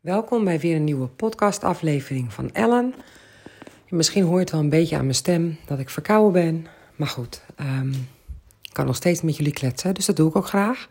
Welkom bij weer een nieuwe podcastaflevering van Ellen. Misschien hoort het wel een beetje aan mijn stem dat ik verkouden ben. Maar goed, um, ik kan nog steeds met jullie kletsen, dus dat doe ik ook graag.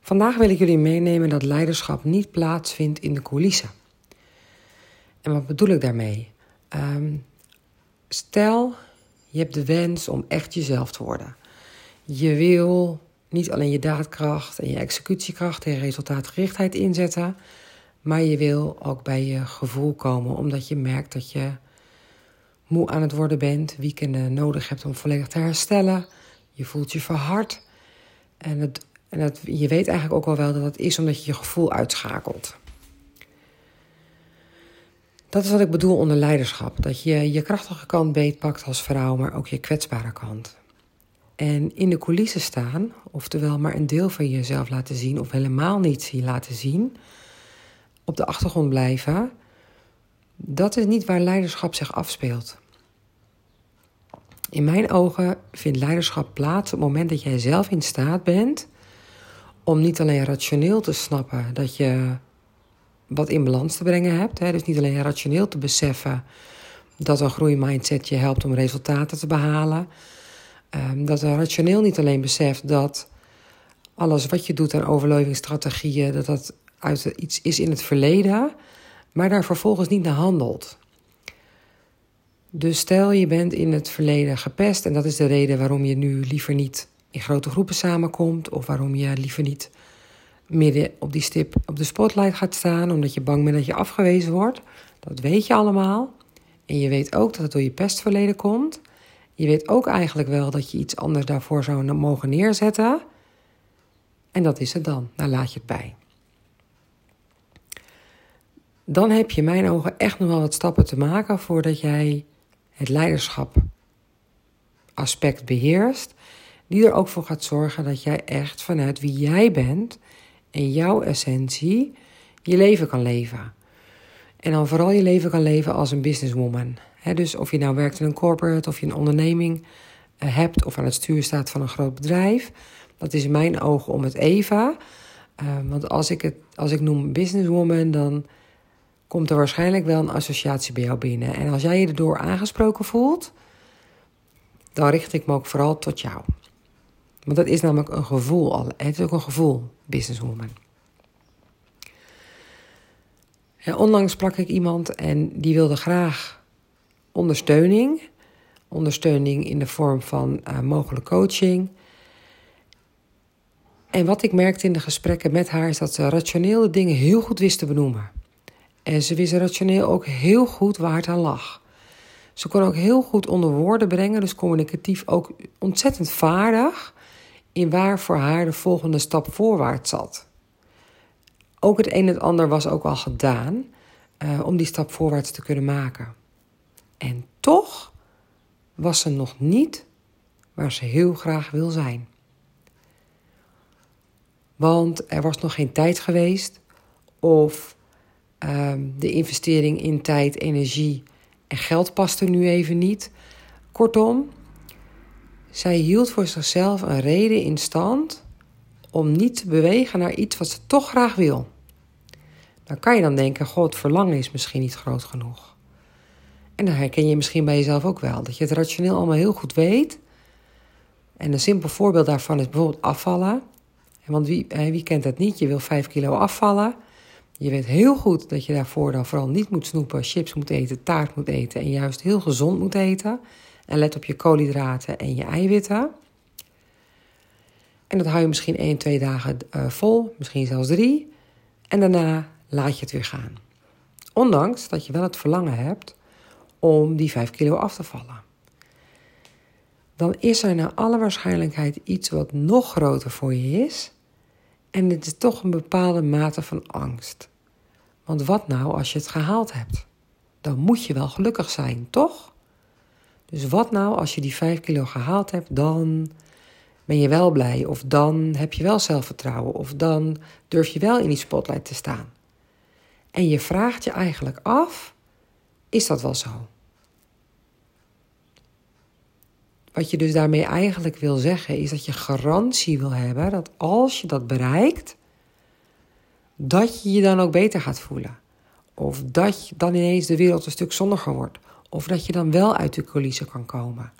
Vandaag wil ik jullie meenemen dat leiderschap niet plaatsvindt in de coulissen. En wat bedoel ik daarmee? Um, stel, je hebt de wens om echt jezelf te worden. Je wil niet alleen je daadkracht en je executiekracht en resultaatgerichtheid inzetten maar je wil ook bij je gevoel komen, omdat je merkt dat je moe aan het worden bent, weekenden nodig hebt om volledig te herstellen. Je voelt je verhard. En, het, en het, je weet eigenlijk ook al wel dat het is omdat je je gevoel uitschakelt. Dat is wat ik bedoel onder leiderschap. Dat je je krachtige kant beetpakt als vrouw, maar ook je kwetsbare kant. En in de coulissen staan, oftewel maar een deel van jezelf laten zien of helemaal niet laten zien, op de achtergrond blijven, dat is niet waar leiderschap zich afspeelt. In mijn ogen vindt leiderschap plaats op het moment dat jij zelf in staat bent om niet alleen rationeel te snappen dat je wat in balans te brengen hebt. Hè, dus niet alleen rationeel te beseffen dat een groeimindset je helpt om resultaten te behalen. Um, dat een rationeel niet alleen beseft dat alles wat je doet aan overlevingsstrategieën, dat dat uit iets is in het verleden, maar daar vervolgens niet naar handelt. Dus stel je bent in het verleden gepest en dat is de reden waarom je nu liever niet in grote groepen samenkomt of waarom je liever niet midden op die stip op de spotlight gaat staan omdat je bang bent dat je afgewezen wordt. Dat weet je allemaal. En je weet ook dat het door je pestverleden komt. Je weet ook eigenlijk wel dat je iets anders daarvoor zou mogen neerzetten. En dat is het dan. Daar laat je het bij dan heb je in mijn ogen echt nog wel wat stappen te maken voordat jij het leiderschap aspect beheerst, die er ook voor gaat zorgen dat jij echt vanuit wie jij bent en jouw essentie je leven kan leven. En dan vooral je leven kan leven als een businesswoman. dus of je nou werkt in een corporate of je een onderneming eh, hebt of aan het stuur staat van een groot bedrijf, dat is in mijn ogen om het even. Uh, want als ik, het, als ik noem businesswoman, dan komt er waarschijnlijk wel een associatie bij jou binnen. En als jij je erdoor aangesproken voelt, dan richt ik me ook vooral tot jou. Want dat is namelijk een gevoel al. Het is ook een gevoel, businesswoman. Onlangs sprak ik iemand en die wilde graag ondersteuning. Ondersteuning in de vorm van uh, mogelijk coaching. En wat ik merkte in de gesprekken met haar is dat ze rationele dingen heel goed wist te benoemen. En ze wist rationeel ook heel goed waar het aan lag. Ze kon ook heel goed onder woorden brengen, dus communicatief ook ontzettend vaardig in waar voor haar de volgende stap voorwaarts zat. Ook het een en het ander was ook al gedaan uh, om die stap voorwaarts te kunnen maken. En toch was ze nog niet waar ze heel graag wil zijn. Want er was nog geen tijd geweest of Ehm, de investering in tijd, energie en geld paste nu even niet. Kortom, zij hield voor zichzelf een reden in stand om niet te bewegen naar iets wat ze toch graag wil. Dan kan je dan denken: God, het verlangen is misschien niet groot genoeg. En dan herken je misschien bij jezelf ook wel dat je het rationeel allemaal heel goed weet. En een simpel voorbeeld daarvan is bijvoorbeeld afvallen. Want wie, wie kent dat niet? Je wil 5 kilo afvallen. Je weet heel goed dat je daarvoor dan vooral niet moet snoepen, chips moet eten, taart moet eten en juist heel gezond moet eten. En let op je koolhydraten en je eiwitten. En dat hou je misschien 1, 2 dagen uh, vol, misschien zelfs 3. En daarna laat je het weer gaan. Ondanks dat je wel het verlangen hebt om die 5 kilo af te vallen. Dan is er naar alle waarschijnlijkheid iets wat nog groter voor je is en het is toch een bepaalde mate van angst. Want wat nou als je het gehaald hebt? Dan moet je wel gelukkig zijn, toch? Dus wat nou als je die 5 kilo gehaald hebt, dan ben je wel blij. Of dan heb je wel zelfvertrouwen. Of dan durf je wel in die spotlight te staan. En je vraagt je eigenlijk af: is dat wel zo? Wat je dus daarmee eigenlijk wil zeggen, is dat je garantie wil hebben dat als je dat bereikt, dat je je dan ook beter gaat voelen. Of dat dan ineens de wereld een stuk zonniger wordt. Of dat je dan wel uit de coulissen kan komen.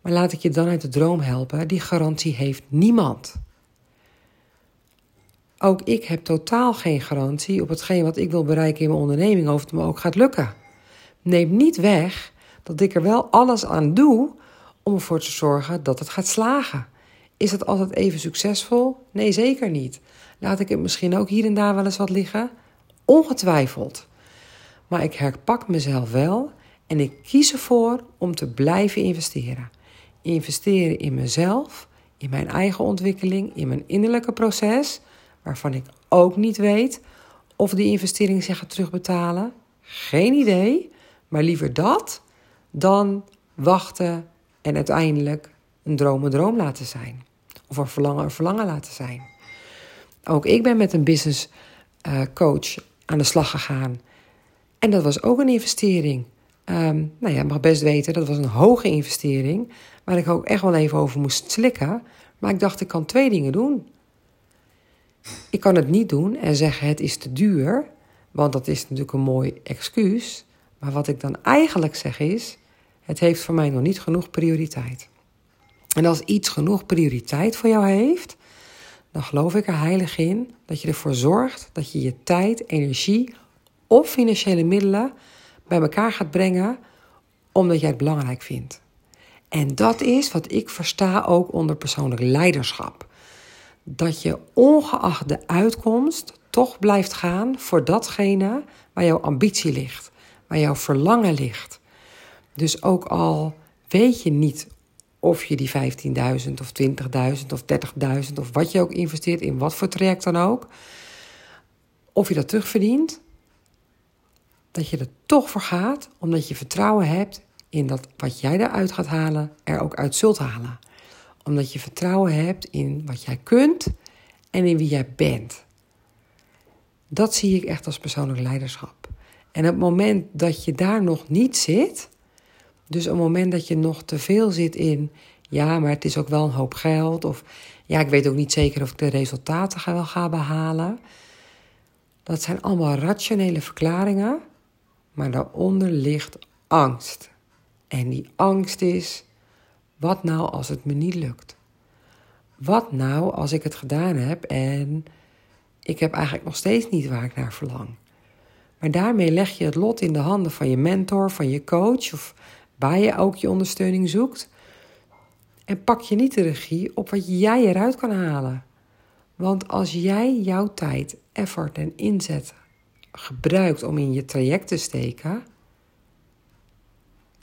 Maar laat ik je dan uit de droom helpen. Die garantie heeft niemand. Ook ik heb totaal geen garantie op hetgeen wat ik wil bereiken in mijn onderneming, of het me ook gaat lukken. Neem niet weg dat ik er wel alles aan doe om ervoor te zorgen dat het gaat slagen. Is het altijd even succesvol? Nee, zeker niet. Laat ik het misschien ook hier en daar wel eens wat liggen? Ongetwijfeld. Maar ik herpak mezelf wel en ik kies ervoor om te blijven investeren. Investeren in mezelf, in mijn eigen ontwikkeling, in mijn innerlijke proces, waarvan ik ook niet weet of die investering zich gaat terugbetalen. Geen idee, maar liever dat dan wachten en uiteindelijk een droom een droom laten zijn. Of een verlangen een verlangen laten zijn. Ook ik ben met een business uh, coach aan de slag gegaan. En dat was ook een investering. Um, nou ja, mag best weten, dat was een hoge investering. Waar ik ook echt wel even over moest slikken. Maar ik dacht, ik kan twee dingen doen. Ik kan het niet doen en zeggen het is te duur. Want dat is natuurlijk een mooi excuus. Maar wat ik dan eigenlijk zeg is: het heeft voor mij nog niet genoeg prioriteit. En als iets genoeg prioriteit voor jou heeft, dan geloof ik er heilig in dat je ervoor zorgt dat je je tijd, energie of financiële middelen bij elkaar gaat brengen omdat jij het belangrijk vindt. En dat is wat ik versta ook onder persoonlijk leiderschap. Dat je ongeacht de uitkomst toch blijft gaan voor datgene waar jouw ambitie ligt, waar jouw verlangen ligt. Dus ook al weet je niet of je die 15.000 of 20.000 of 30.000 of wat je ook investeert in wat voor traject dan ook, of je dat terugverdient, dat je er toch voor gaat, omdat je vertrouwen hebt in dat wat jij eruit gaat halen, er ook uit zult halen. Omdat je vertrouwen hebt in wat jij kunt en in wie jij bent. Dat zie ik echt als persoonlijk leiderschap. En het moment dat je daar nog niet zit, dus op het moment dat je nog te veel zit in, ja, maar het is ook wel een hoop geld, of ja, ik weet ook niet zeker of ik de resultaten wel ga behalen. Dat zijn allemaal rationele verklaringen, maar daaronder ligt angst. En die angst is: wat nou als het me niet lukt? Wat nou als ik het gedaan heb en ik heb eigenlijk nog steeds niet waar ik naar verlang? Maar daarmee leg je het lot in de handen van je mentor, van je coach of waar je ook je ondersteuning zoekt. En pak je niet de regie op wat jij eruit kan halen. Want als jij jouw tijd, effort en inzet gebruikt om in je traject te steken,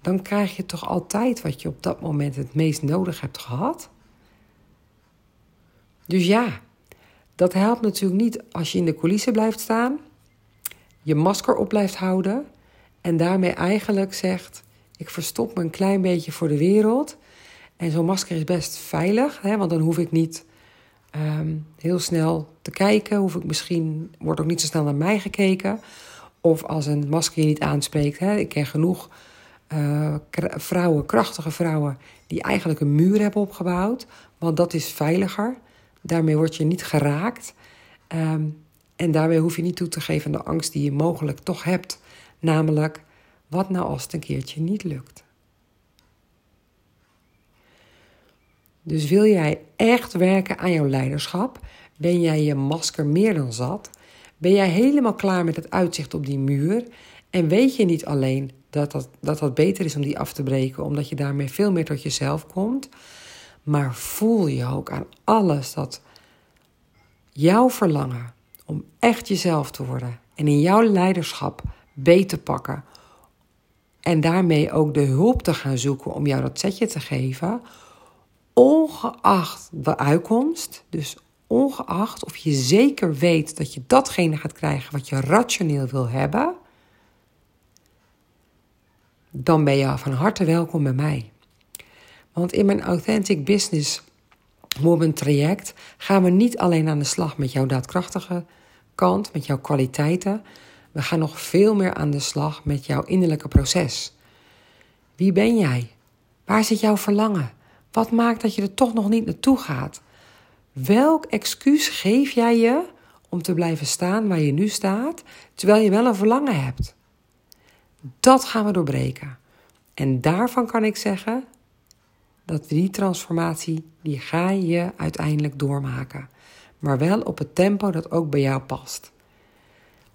dan krijg je toch altijd wat je op dat moment het meest nodig hebt gehad. Dus ja, dat helpt natuurlijk niet als je in de coulissen blijft staan, je masker op blijft houden en daarmee eigenlijk zegt: ik verstop me een klein beetje voor de wereld. En zo'n masker is best veilig, hè, want dan hoef ik niet ehm, heel snel te kijken. Hoef ik misschien, wordt ook niet zo snel naar mij gekeken. Of als een masker je niet aanspreekt. Hè. Ik ken genoeg uh, vrouwen, krachtige vrouwen, die eigenlijk een muur hebben opgebouwd. Want dat is veiliger. Daarmee word je niet geraakt. Ehm, en daarmee hoef je niet toe te geven aan de angst die je mogelijk toch hebt. Namelijk, wat nou als het een keertje niet lukt? Dus wil jij echt werken aan jouw leiderschap? Ben jij je masker meer dan zat? Ben jij helemaal klaar met het uitzicht op die muur? En weet je niet alleen dat dat, dat dat beter is om die af te breken, omdat je daarmee veel meer tot jezelf komt, maar voel je ook aan alles dat jouw verlangen om echt jezelf te worden en in jouw leiderschap beter pakken en daarmee ook de hulp te gaan zoeken om jou dat setje te geven, ongeacht de uitkomst, dus ongeacht of je zeker weet dat je datgene gaat krijgen wat je rationeel wil hebben, dan ben je van harte welkom bij mij. Want in mijn Authentic Business Woman traject gaan we niet alleen aan de slag met jouw daadkrachtige kant, met jouw kwaliteiten. We gaan nog veel meer aan de slag met jouw innerlijke proces. Wie ben jij? Waar zit jouw verlangen? Wat maakt dat je er toch nog niet naartoe gaat? Welk excuus geef jij je om te blijven staan waar je nu staat, terwijl je wel een verlangen hebt. Dat gaan we doorbreken. En daarvan kan ik zeggen dat die transformatie, die ga je uiteindelijk doormaken. Maar wel op het tempo dat ook bij jou past.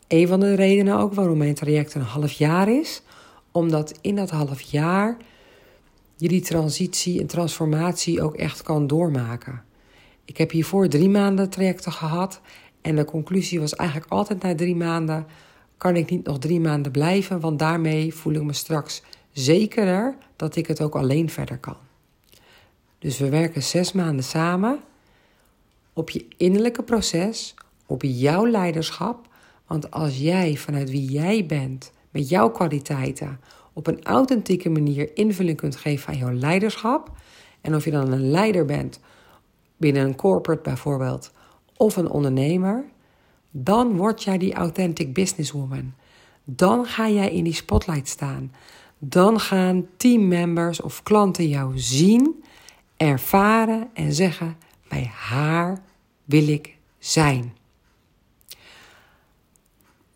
Een van de redenen ook waarom mijn traject een half jaar is, omdat in dat half jaar je die transitie en transformatie ook echt kan doormaken. Ik heb hiervoor drie maanden trajecten gehad en de conclusie was eigenlijk altijd na drie maanden: kan ik niet nog drie maanden blijven, want daarmee voel ik me straks zekerder dat ik het ook alleen verder kan. Dus we werken zes maanden samen op je innerlijke proces, op jouw leiderschap. Want als jij vanuit wie jij bent, met jouw kwaliteiten, op een authentieke manier invulling kunt geven aan jouw leiderschap. En of je dan een leider bent binnen een corporate bijvoorbeeld, of een ondernemer, dan word jij die authentic businesswoman. Dan ga jij in die spotlight staan. Dan gaan teammembers of klanten jou zien, ervaren en zeggen: bij haar wil ik zijn.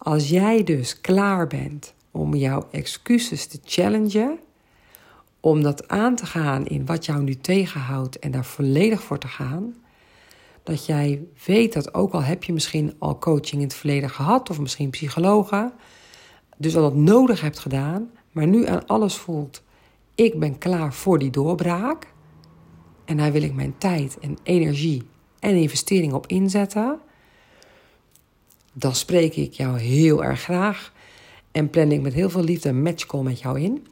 Als jij dus klaar bent om jouw excuses te challengen, om dat aan te gaan in wat jou nu tegenhoudt en daar volledig voor te gaan, dat jij weet dat ook al heb je misschien al coaching in het verleden gehad of misschien psychologen, dus al dat nodig hebt gedaan, maar nu aan alles voelt, ik ben klaar voor die doorbraak en daar wil ik mijn tijd en energie en investering op inzetten, dan spreek ik jou heel erg graag en plan ik met heel veel liefde een matchcall met jou in.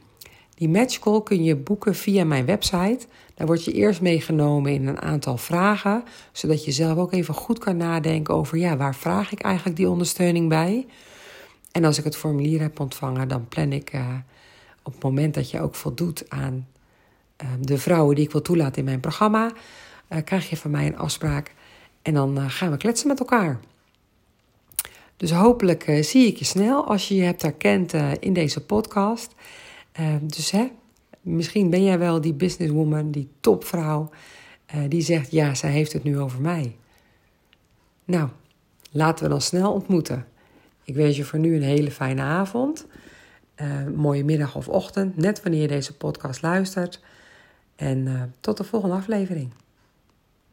Die matchcall kun je boeken via mijn website. Daar word je eerst meegenomen in een aantal vragen, zodat je zelf ook even goed kan nadenken over ja, waar vraag ik eigenlijk die ondersteuning bij? En als ik het formulier heb ontvangen, dan plan ik uh, op het moment dat je ook voldoet aan uh, de vrouwen die ik wil toelaten in mijn programma, uh, krijg je van mij een afspraak en dan gaan we kletsen met elkaar. Dus hopelijk uh, zie ik je snel als je je hebt herkend uh, in deze podcast. Uh, dus hè, misschien ben jij wel die businesswoman, die topvrouw, die zegt ja, zij heeft het nu over mij. Nou, laten we dan snel ontmoeten. Ik wens je voor nu een hele fijne avond, mooie middag of ochtend, net wanneer je deze podcast luistert. En tot de volgende aflevering.